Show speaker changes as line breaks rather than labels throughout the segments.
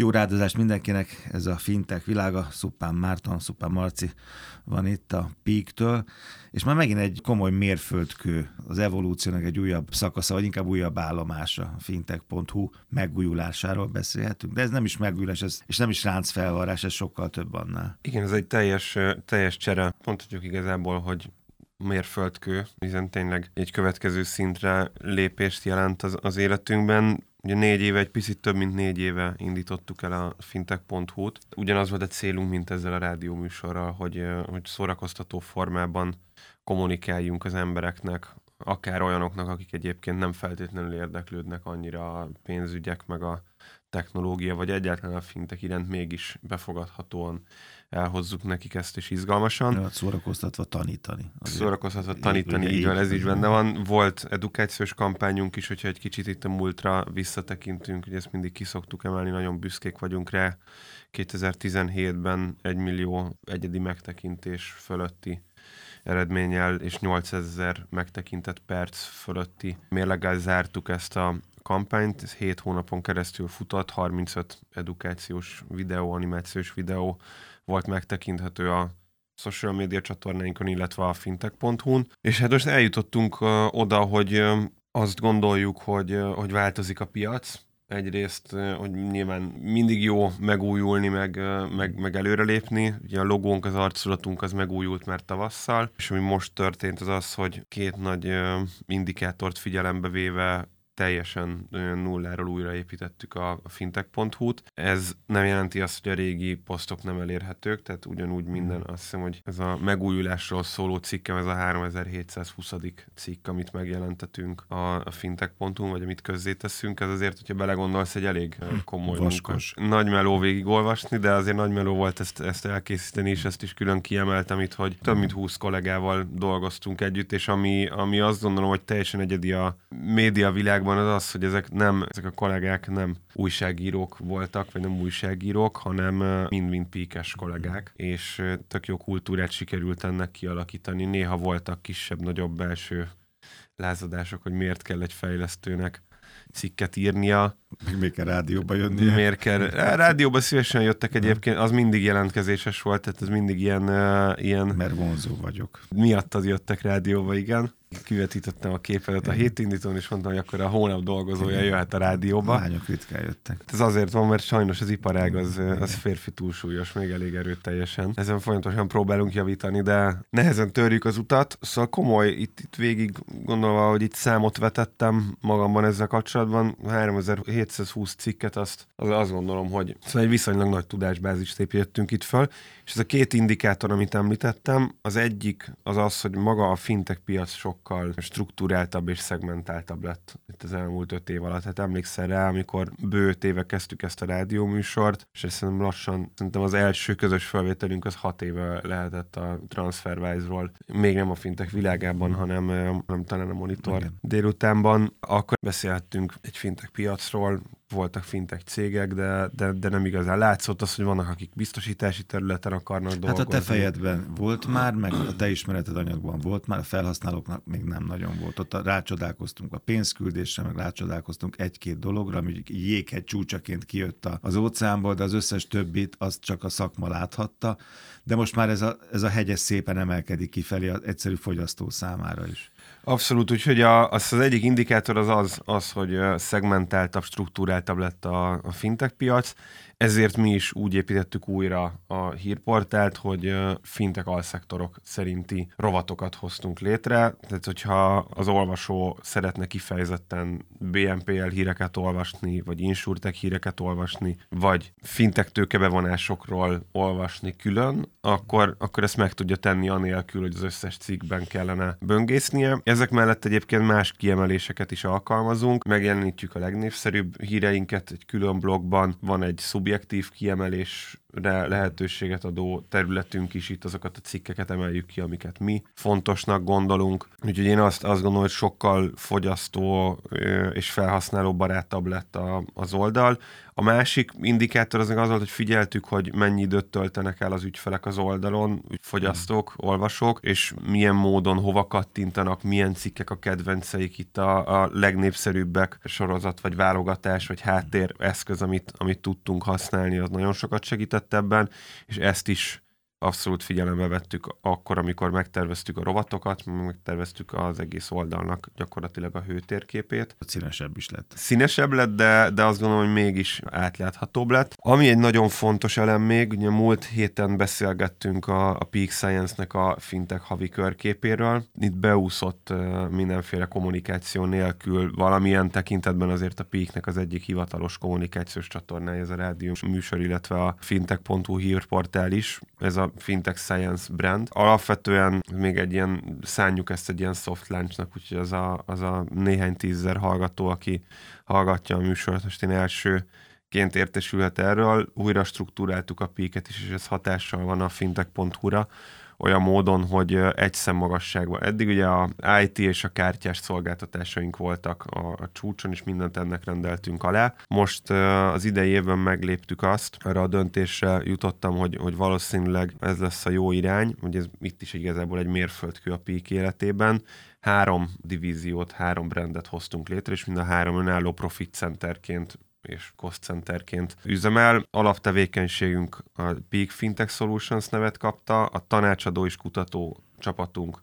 Jó rádozást mindenkinek, ez a fintech világa, Szupán Márton, Szupán Marci van itt a Peak-től, és már megint egy komoly mérföldkő az evolúciónak egy újabb szakasza, vagy inkább újabb állomása, fintech.hu megújulásáról beszélhetünk, de ez nem is megújulás, ez, és nem is ráncfelvarrás, ez sokkal több annál.
Igen, ez egy teljes, teljes csere. Mondhatjuk igazából, hogy mérföldkő, hiszen tényleg egy következő szintre lépést jelent az, az életünkben. Ugye négy éve, egy picit több mint négy éve indítottuk el a fintech.hu-t. Ugyanaz volt a célunk, mint ezzel a rádióműsorral, hogy, hogy szórakoztató formában kommunikáljunk az embereknek, akár olyanoknak, akik egyébként nem feltétlenül érdeklődnek annyira a pénzügyek, meg a technológia, vagy egyáltalán a fintek iránt mégis befogadhatóan elhozzuk nekik ezt is izgalmasan.
Ja, szórakoztatva tanítani.
Azért. Szórakoztatva tanítani, így van, ez így benne van. Volt edukációs kampányunk is, hogyha egy kicsit itt a múltra visszatekintünk, hogy ezt mindig kiszoktuk emelni, nagyon büszkék vagyunk rá. 2017-ben egy millió egyedi megtekintés fölötti eredménnyel és 8000 megtekintett perc fölötti mérleggel zártuk ezt a kampányt, ez 7 hónapon keresztül futott, 35 edukációs videó, animációs videó volt megtekinthető a social media csatornáinkon, illetve a fintech.hu-n. És hát most eljutottunk oda, hogy azt gondoljuk, hogy, hogy változik a piac, egyrészt, hogy nyilván mindig jó megújulni, meg, meg, meg előrelépni. Ugye a logónk, az arculatunk az megújult már tavasszal, és ami most történt az az, hogy két nagy indikátort figyelembe véve teljesen nulláról újraépítettük a, fintech.hu-t. Ez nem jelenti azt, hogy a régi posztok nem elérhetők, tehát ugyanúgy minden, azt hiszem, hogy ez a megújulásról szóló cikkem, ez a 3720. cikk, amit megjelentetünk a, a fintech.hu, vagy amit közzéteszünk, ez azért, hogyha belegondolsz, egy elég hm, komoly
Vaskos.
munka. Nagy meló végigolvasni, de azért nagy meló volt ezt, ezt elkészíteni, és ezt is külön kiemeltem itt, hogy több mint 20 kollégával dolgoztunk együtt, és ami, ami azt gondolom, hogy teljesen egyedi a média világban, van az az, hogy ezek nem, ezek a kollégák nem újságírók voltak, vagy nem újságírók, hanem mind-mind píkes kollégák, és tök jó kultúrát sikerült ennek kialakítani. Néha voltak kisebb-nagyobb belső lázadások, hogy miért kell egy fejlesztőnek cikket írnia.
Még miért kell rádióba jönni?
Miért kell? Rádióba szívesen jöttek egyébként, az mindig jelentkezéses volt, tehát ez mindig ilyen... Ilyen
Mert vonzó vagyok.
Miattad jöttek rádióba, igen kivetítettem a képedet a hét indítón, és mondtam, hogy akkor a hónap dolgozója jöhet a rádióba.
Lányok ritkán jöttek.
Ez azért van, mert sajnos az iparág az, az férfi túlsúlyos, még elég erőteljesen. Ezen folyamatosan próbálunk javítani, de nehezen törjük az utat. Szóval komoly, itt, itt végig gondolva, hogy itt számot vetettem magamban ezzel kapcsolatban, 3720 cikket, azt, az azt gondolom, hogy szóval egy viszonylag nagy tudásbázist építettünk itt föl, és ez a két indikátor, amit említettem, az egyik az az, hogy maga a fintech piac sokkal struktúráltabb és szegmentáltabb lett itt az elmúlt öt év alatt. Hát emlékszel rá, amikor bő éve kezdtük ezt a rádióműsort, és ezt szerintem lassan, szerintem az első közös felvételünk az hat éve lehetett a TransferWise-ról, még nem a fintech világában, hanem, hanem talán a Monitor Igen. délutánban. Akkor beszélhettünk egy fintech piacról, voltak fintech cégek, de, de, de nem igazán látszott az, hogy vannak, akik biztosítási területen akarnak dolgozni.
Hát a te fejedben volt már, meg a te ismereted anyagban volt már, a felhasználóknak még nem nagyon volt. Ott rácsodálkoztunk a pénzküldésre, meg rácsodálkoztunk egy-két dologra, ami jéghegy csúcsaként kijött az óceánból, de az összes többit azt csak a szakma láthatta. De most már ez a, ez a hegyes szépen emelkedik kifelé az egyszerű fogyasztó számára is.
Abszolút, úgyhogy a, az, az egyik indikátor az az, az hogy szegmentáltabb, struktúráltabb lett a, a fintech piac, ezért mi is úgy építettük újra a hírportált, hogy fintek alszektorok szerinti rovatokat hoztunk létre. Tehát, hogyha az olvasó szeretne kifejezetten BNPL híreket olvasni, vagy insurtech híreket olvasni, vagy fintek tőkebevonásokról olvasni külön, akkor, akkor ezt meg tudja tenni anélkül, hogy az összes cikkben kellene böngésznie. Ezek mellett egyébként más kiemeléseket is alkalmazunk. Megjelenítjük a legnépszerűbb híreinket egy külön blogban, van egy szub objektív kiemelés lehetőséget adó területünk is, itt azokat a cikkeket emeljük ki, amiket mi fontosnak gondolunk. Úgyhogy én azt, azt gondolom, hogy sokkal fogyasztó és felhasználó barátabb lett a, az oldal. A másik indikátor az az volt, hogy figyeltük, hogy mennyi időt töltenek el az ügyfelek az oldalon, fogyasztók, mm. olvasók, és milyen módon hova kattintanak, milyen cikkek a kedvenceik itt a, a legnépszerűbbek sorozat, vagy válogatás, vagy háttér eszköz, amit, amit tudtunk használni, az nagyon sokat segített ebben, és ezt is abszolút figyelembe vettük akkor, amikor megterveztük a rovatokat, megterveztük az egész oldalnak gyakorlatilag a hőtérképét.
Színesebb is lett.
Színesebb lett, de, de azt gondolom, hogy mégis átláthatóbb lett. Ami egy nagyon fontos elem még, ugye múlt héten beszélgettünk a, a Peak Science-nek a fintech havi körképéről. Itt beúszott mindenféle kommunikáció nélkül valamilyen tekintetben azért a Peaknek az egyik hivatalos kommunikációs csatornája, ez a rádió műsor, illetve a fintech.hu hírportál is. Ez a Fintech Science brand. Alapvetően még egy ilyen, szánjuk ezt egy ilyen soft launchnak, úgyhogy az a, az a néhány tízzer hallgató, aki hallgatja a műsort, most én első ként értesülhet erről. Újra struktúráltuk a píket is, és ez hatással van a fintech.hu-ra olyan módon, hogy egy szemmagasságban. Eddig ugye a IT és a kártyás szolgáltatásaink voltak a, a csúcson, és mindent ennek rendeltünk alá. Most az idei évben megléptük azt, erre a döntésre jutottam, hogy, hogy valószínűleg ez lesz a jó irány, hogy ez itt is igazából egy mérföldkő a pík életében három divíziót, három brandet hoztunk létre, és mind a három önálló profit centerként és cost centerként üzemel. Alaptevékenységünk a Peak Fintech Solutions nevet kapta, a tanácsadó és kutató csapatunk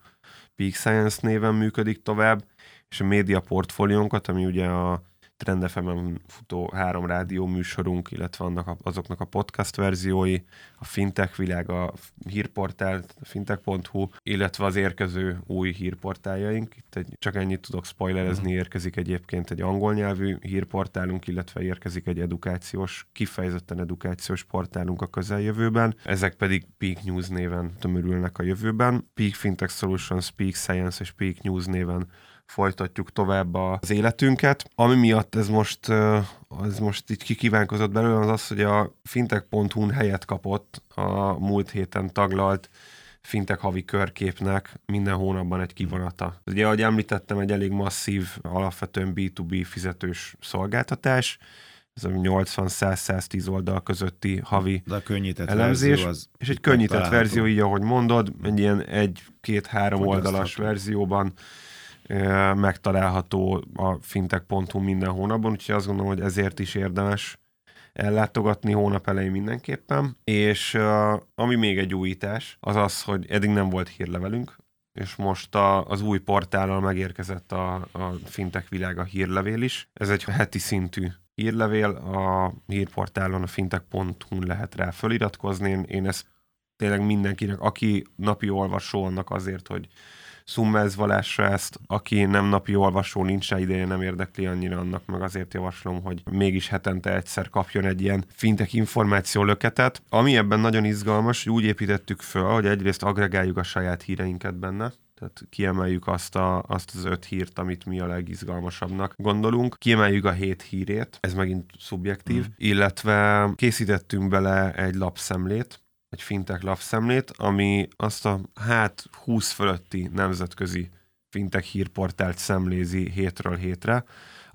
Peak Science néven működik tovább, és a média portfóliónkat, ami ugye a Trend fm futó három rádió műsorunk, illetve annak a, azoknak a podcast verziói, a fintech világ, a hírportál, fintech.hu, illetve az érkező új hírportáljaink. Itt egy, csak ennyit tudok spoilerezni, mhm. érkezik egyébként egy angol nyelvű hírportálunk, illetve érkezik egy edukációs, kifejezetten edukációs portálunk a közeljövőben. Ezek pedig Peak News néven tömörülnek a jövőben. Peak Fintech Solutions, Peak Science és Peak News néven folytatjuk tovább az életünket. Ami miatt ez most, ez most így kikívánkozott belőle, az az, hogy a fintech.hu-n helyet kapott a múlt héten taglalt fintech havi körképnek minden hónapban egy kivonata. Ugye, ahogy említettem, egy elég masszív, alapvetően B2B fizetős szolgáltatás, ez a 80-100-110 oldal közötti havi
De a könnyített elemzés, verzió az
és egy könnyített verzió, így ahogy mondod, egy ilyen egy-két-három oldalas verzióban megtalálható a fintech.hu minden hónapban, úgyhogy azt gondolom, hogy ezért is érdemes ellátogatni hónap elején mindenképpen. És ami még egy újítás, az az, hogy eddig nem volt hírlevelünk, és most a, az új portállal megérkezett a, a fintech világa hírlevél is. Ez egy heti szintű hírlevél, a hírportálon a fintech.hu lehet rá feliratkozni. Én, én ezt tényleg mindenkinek, aki napi olvasó, annak azért, hogy szummezvalásra ezt, aki nem napi olvasó, nincs rá ideje, nem érdekli annyira annak, meg azért javaslom, hogy mégis hetente egyszer kapjon egy ilyen fintek információ löketet. Ami ebben nagyon izgalmas, hogy úgy építettük föl, hogy egyrészt agregáljuk a saját híreinket benne, tehát kiemeljük azt, a, azt az öt hírt, amit mi a legizgalmasabbnak gondolunk. Kiemeljük a hét hírét, ez megint szubjektív, mm. illetve készítettünk bele egy lapszemlét, egy fintech lapszemlét, ami azt a hát 20 fölötti nemzetközi fintech hírportált szemlézi hétről hétre,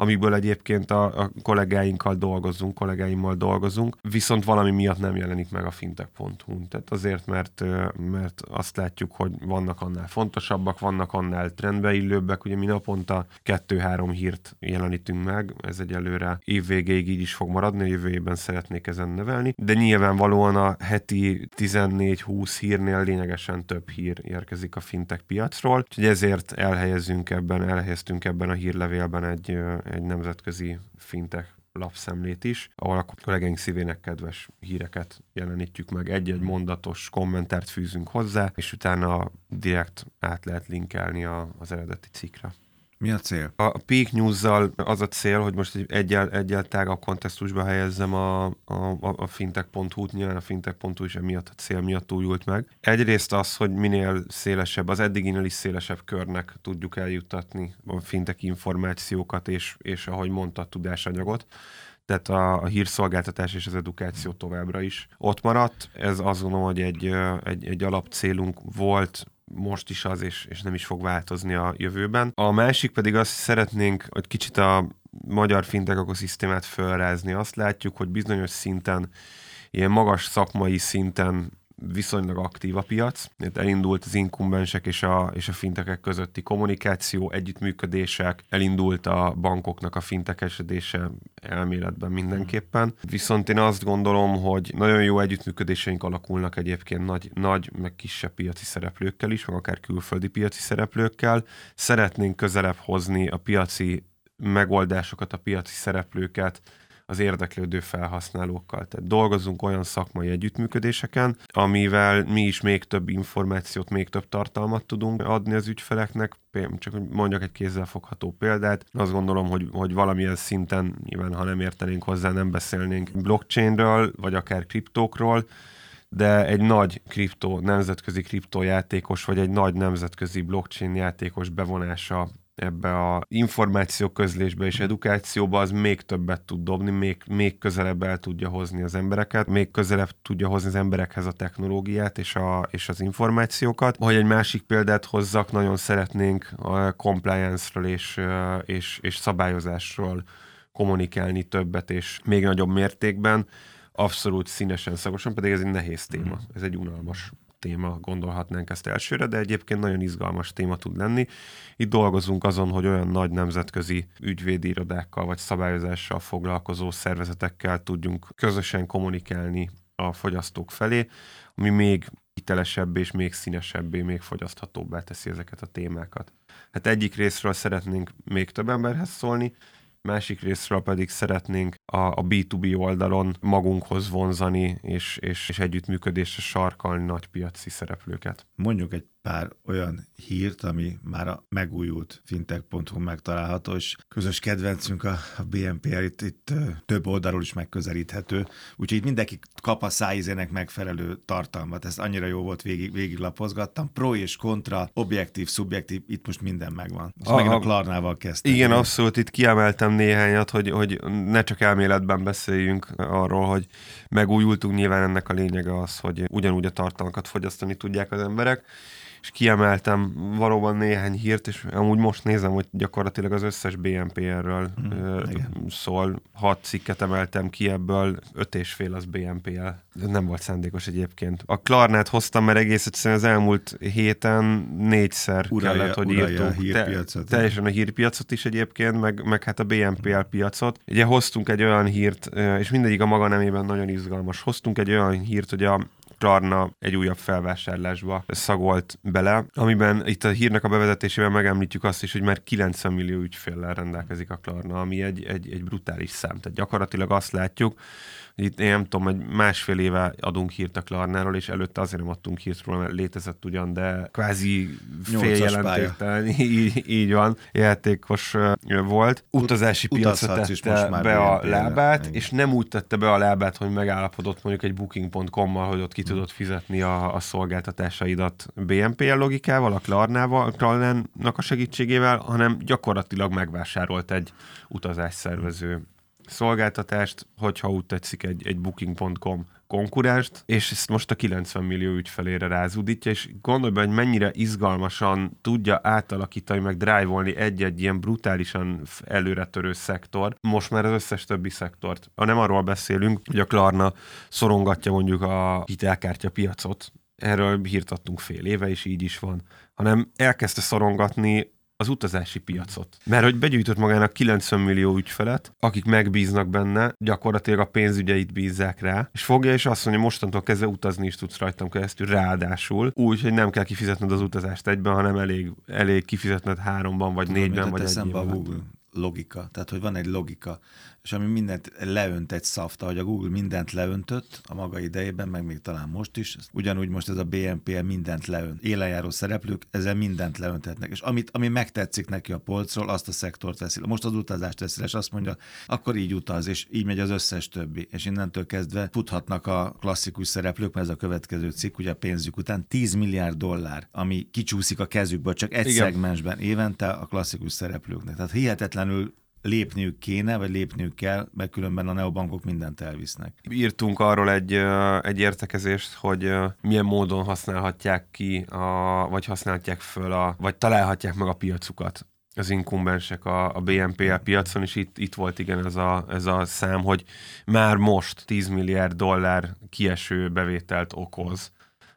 amikből egyébként a, a kollégáinkkal dolgozunk, kollégáimmal dolgozunk, viszont valami miatt nem jelenik meg a fintech.hu. Tehát azért, mert, mert azt látjuk, hogy vannak annál fontosabbak, vannak annál trendbe illőbbek, ugye mi naponta kettő-három hírt jelenítünk meg, ez egy előre évvégéig így is fog maradni, jövő évben szeretnék ezen nevelni, de nyilvánvalóan a heti 14-20 hírnél lényegesen több hír érkezik a fintech piacról, úgyhogy ezért elhelyezünk ebben, elhelyeztünk ebben a hírlevélben egy, egy nemzetközi fintech lapszemlét is, ahol a kollégáink szívének kedves híreket jelenítjük meg, egy-egy mondatos kommentárt fűzünk hozzá, és utána direkt át lehet linkelni a, az eredeti cikkre.
Mi a cél?
A Peak News-zal az a cél, hogy most egy egyel, egyel tágabb kontextusba helyezzem a, a, a fintech.hu-t, nyilván a fintech.hu is emiatt a cél miatt újult meg. Egyrészt az, hogy minél szélesebb, az eddiginél is szélesebb körnek tudjuk eljuttatni a fintech információkat, és, és ahogy mondta, tudásanyagot. tehát a, a hírszolgáltatás és az edukáció továbbra is ott maradt. Ez azt gondolom, hogy egy, egy, egy alapcélunk volt, most is az, és, és nem is fog változni a jövőben. A másik pedig azt szeretnénk, hogy kicsit a magyar fintech ökoszisztémát felrázni. Azt látjuk, hogy bizonyos szinten, ilyen magas szakmai szinten viszonylag aktív a piac. Itt elindult az inkumbensek és a, és a fintekek közötti kommunikáció, együttműködések, elindult a bankoknak a fintekesedése elméletben mindenképpen. Viszont én azt gondolom, hogy nagyon jó együttműködéseink alakulnak egyébként nagy, nagy meg kisebb piaci szereplőkkel is, meg akár külföldi piaci szereplőkkel. Szeretnénk közelebb hozni a piaci megoldásokat, a piaci szereplőket, az érdeklődő felhasználókkal. Tehát dolgozunk olyan szakmai együttműködéseken, amivel mi is még több információt, még több tartalmat tudunk adni az ügyfeleknek. Csak mondjak egy kézzelfogható példát. Azt gondolom, hogy, hogy valamilyen szinten, nyilván ha nem értenénk hozzá, nem beszélnénk blockchainről, vagy akár kriptókról, de egy nagy kriptó, nemzetközi kriptójátékos, vagy egy nagy nemzetközi blockchain játékos bevonása ebbe a információ közlésbe és edukációba, az még többet tud dobni, még, még közelebb el tudja hozni az embereket, még közelebb tudja hozni az emberekhez a technológiát és, a, és az információkat. Hogy egy másik példát hozzak, nagyon szeretnénk a compliance-ről és, és, és szabályozásról kommunikálni többet és még nagyobb mértékben, abszolút színesen, szagosan, pedig ez egy nehéz téma, ez egy unalmas téma, gondolhatnánk ezt elsőre, de egyébként nagyon izgalmas téma tud lenni. Itt dolgozunk azon, hogy olyan nagy nemzetközi ügyvédi irodákkal vagy szabályozással foglalkozó szervezetekkel tudjunk közösen kommunikálni a fogyasztók felé, ami még hitelesebb és még színesebbé, még fogyaszthatóbbá teszi ezeket a témákat. Hát egyik részről szeretnénk még több emberhez szólni, másik részről pedig szeretnénk a, a B2B oldalon magunkhoz vonzani és, és, és együttműködésre sarkalni nagy piaci szereplőket.
Mondjuk egy pár olyan hírt, ami már a megújult fintech.hu megtalálható, és közös kedvencünk a, a BNPR itt, itt több oldalról is megközelíthető, úgyhogy itt mindenki kap a szájizének megfelelő tartalmat. Ez annyira jó volt, végig, végig lapozgattam. Pro és kontra, objektív, szubjektív, itt most minden megvan. És a, megint a Klarnával kezdtem.
Igen, abszolút, itt kiemeltem néhányat, hogy, hogy ne csak elméletben beszéljünk arról, hogy megújultunk, nyilván ennek a lényege az, hogy ugyanúgy a tartalmakat fogyasztani tudják az emberek, és kiemeltem valóban néhány hírt, és amúgy most nézem, hogy gyakorlatilag az összes BNPL-ről mm, szól. Hat cikket emeltem ki, ebből öt és fél az BNPL. Nem volt szándékos egyébként. A Klarnát hoztam, mert egész egyszerűen az elmúlt héten négyszer uralja, kellett, hogy írtunk. A
hírpiacot.
Te, teljesen a hírpiacot is egyébként, meg, meg hát a BNPL piacot. Ugye hoztunk egy olyan hírt, és mindegyik a maga nemében nagyon izgalmas. Hoztunk egy olyan hírt, hogy a Klarna egy újabb felvásárlásba szagolt bele, amiben itt a hírnek a bevezetésében megemlítjük azt is, hogy már 90 millió ügyféllel rendelkezik a Klarna, ami egy, egy, egy brutális szám. Tehát gyakorlatilag azt látjuk, itt én nem tudom, egy másfél éve adunk hírt a Klarnáról, és előtte azért nem adtunk hírt róla, mert létezett ugyan, de kvázi féljelentéktelen, így, így van, játékos volt. Utazási piacra tette be a lábát, és nem úgy tette be a lábát, hogy megállapodott mondjuk egy booking.com-mal, hogy ott ki tudod fizetni a, a szolgáltatásaidat BNPL logikával, a Klarnával, Klarnának a segítségével, hanem gyakorlatilag megvásárolt egy utazásszervező szolgáltatást, hogyha úgy tetszik egy, egy booking.com konkurást, és ezt most a 90 millió ügyfelére rázudítja, és gondolj be, hogy mennyire izgalmasan tudja átalakítani, meg drive-olni egy-egy ilyen brutálisan előretörő szektor, most már az összes többi szektort. Ha nem arról beszélünk, hogy a Klarna szorongatja mondjuk a hitelkártya piacot, erről hírt adtunk fél éve, és így is van, hanem elkezdte szorongatni az utazási piacot. Mert hogy begyűjtött magának 90 millió ügyfelet, akik megbíznak benne, gyakorlatilag a pénzügyeit bízzák rá, és fogja és azt mondja, mostantól kezdve utazni is tudsz rajtam keresztül, ráadásul, úgy, hogy nem kell kifizetned az utazást egyben, hanem elég, elég kifizetned háromban, vagy négyben, vagy egyben.
a Google logika, tehát hogy van egy logika, és ami mindent leönt egy szafta, hogy a Google mindent leöntött a maga idejében, meg még talán most is, ugyanúgy most ez a BNPL mindent leönt. Élenjáró szereplők ezzel mindent leöntetnek, és amit, ami megtetszik neki a polcról, azt a szektort veszi. Most az utazást veszi, és azt mondja, akkor így utaz, és így megy az összes többi. És innentől kezdve futhatnak a klasszikus szereplők, mert ez a következő cikk, ugye a pénzük után 10 milliárd dollár, ami kicsúszik a kezükből csak egy Igen. szegmensben évente a klasszikus szereplőknek. Tehát hihetetlenül lépniük kéne, vagy lépniük kell, mert különben a neobankok mindent elvisznek.
Írtunk arról egy, egy értekezést, hogy milyen módon használhatják ki, a, vagy használhatják föl, a, vagy találhatják meg a piacukat az inkumbensek a, a BNPL piacon, és itt, itt volt igen ez a, ez a szám, hogy már most 10 milliárd dollár kieső bevételt okoz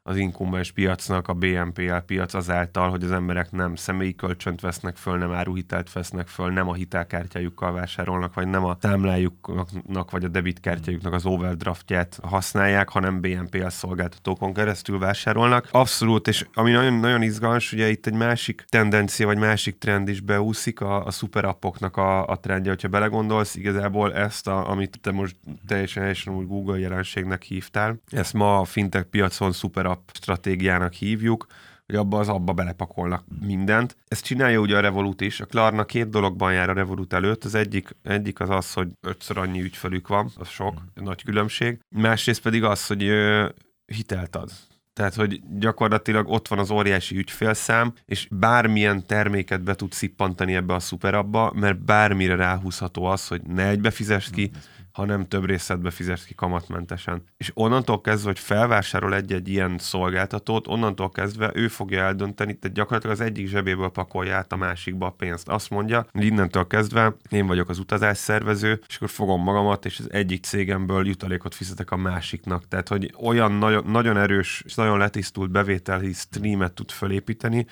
az inkumbens piacnak a BNPL piac azáltal, hogy az emberek nem személyi kölcsönt vesznek föl, nem áruhitelt vesznek föl, nem a hitelkártyájukkal vásárolnak, vagy nem a támlájuknak, vagy a debitkártyájuknak az overdraftját használják, hanem BNPL szolgáltatókon keresztül vásárolnak. Abszolút, és ami nagyon, nagyon izgalmas, ugye itt egy másik tendencia, vagy másik trend is beúszik, a, a szuperappoknak a, a trendje, hogyha belegondolsz, igazából ezt, a, amit te most teljesen helyesen úgy Google jelenségnek hívtál, ezt ma a fintech piacon szuper alap stratégiának hívjuk, hogy abba az abba belepakolnak mindent. Ezt csinálja ugye a Revolut is. A Klarna két dologban jár a Revolut előtt. Az egyik, egyik az az, hogy ötször annyi ügyfelük van, az sok, mm. nagy különbség. Másrészt pedig az, hogy ö, hitelt ad. Tehát, hogy gyakorlatilag ott van az óriási ügyfélszám, és bármilyen terméket be tud szippantani ebbe a szuperabba, mert bármire ráhúzható az, hogy ne egybe fizest ki, hanem több részletbe fizetsz ki kamatmentesen. És onnantól kezdve, hogy felvásárol egy-egy ilyen szolgáltatót, onnantól kezdve ő fogja eldönteni, tehát gyakorlatilag az egyik zsebéből pakolja át a másikba a pénzt. Azt mondja, hogy innentől kezdve én vagyok az utazásszervező, és akkor fogom magamat, és az egyik cégemből jutalékot fizetek a másiknak. Tehát, hogy olyan nagyon, nagyon erős és nagyon letisztult bevételi streamet tud felépíteni,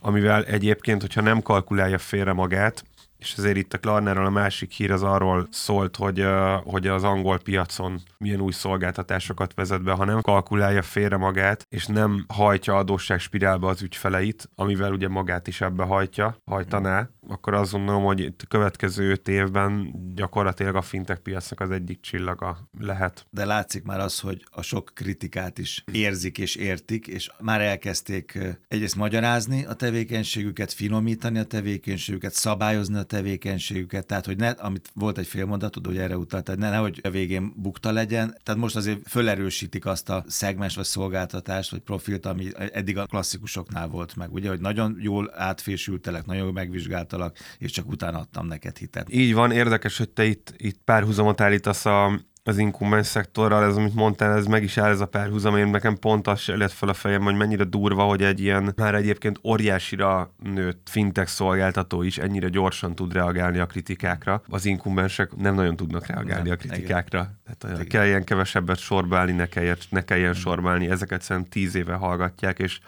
amivel egyébként, hogyha nem kalkulálja félre magát, és ezért itt a Klarnáról a másik hír az arról szólt, hogy, hogy az angol piacon milyen új szolgáltatásokat vezet be, ha nem kalkulálja félre magát, és nem hajtja adósság spirálba az ügyfeleit, amivel ugye magát is ebbe hajtja, hajtaná, akkor azt gondolom, hogy itt a következő öt évben gyakorlatilag a fintech piacnak az egyik csillaga lehet.
De látszik már az, hogy a sok kritikát is érzik és értik, és már elkezdték egyrészt magyarázni a tevékenységüket, finomítani a tevékenységüket, szabályozni a tevékenységüket, tehát hogy ne, amit volt egy félmondatod, hogy erre utalt, tehát ne, nehogy a végén bukta legyen, tehát most azért fölerősítik azt a szegmens vagy szolgáltatást, vagy profilt, ami eddig a klasszikusoknál volt meg, ugye, hogy nagyon jól átfésültelek, nagyon jól megvizsgáltalak, és csak utána adtam neked hitet.
Így van, érdekes, hogy te itt, itt párhuzamot állítasz a az inkumbens szektorral, ez amit mondtál, ez meg is áll ez a párhuzam, én nekem pont az lett fel a fejem, hogy mennyire durva, hogy egy ilyen már egyébként óriásira nőtt fintech szolgáltató is ennyire gyorsan tud reagálni a kritikákra. Az inkumbensek nem nagyon tudnak reagálni nem, a kritikákra. Tehát kell ilyen kevesebbet sorbálni, ne kelljen, ne kelljen sorbálni, ezeket szerintem tíz éve hallgatják, és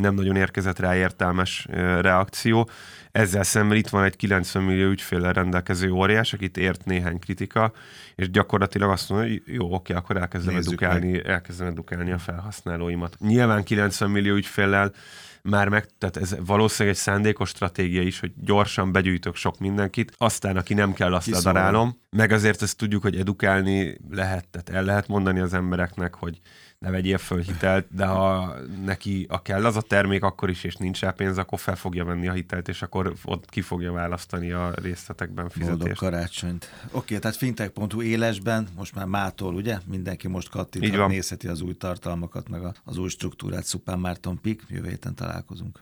nem nagyon érkezett rá értelmes reakció. Ezzel szemben itt van egy 90 millió ügyféllel rendelkező óriás, akit ért néhány kritika, és gyakorlatilag azt mondja, hogy jó, oké, akkor elkezdem edukálni, elkezdem edukálni a felhasználóimat. Nyilván 90 millió ügyféllel már meg, tehát ez valószínűleg egy szándékos stratégia is, hogy gyorsan begyűjtök sok mindenkit, aztán aki nem kell, azt ledarálom. Meg azért ezt tudjuk, hogy edukálni lehet, tehát el lehet mondani az embereknek, hogy ne vegyél föl hitelt, de ha neki a kell az a termék akkor is, és nincs rá pénz, akkor fel fogja venni a hitelt, és akkor ott ki fogja választani a részletekben fizetést. Boldog
karácsonyt. Oké, tehát fintech.hu élesben, most már mától, ugye? Mindenki most kattint, nézheti az új tartalmakat, meg az új struktúrát. Szupán Márton Pik, jövő héten találkozunk.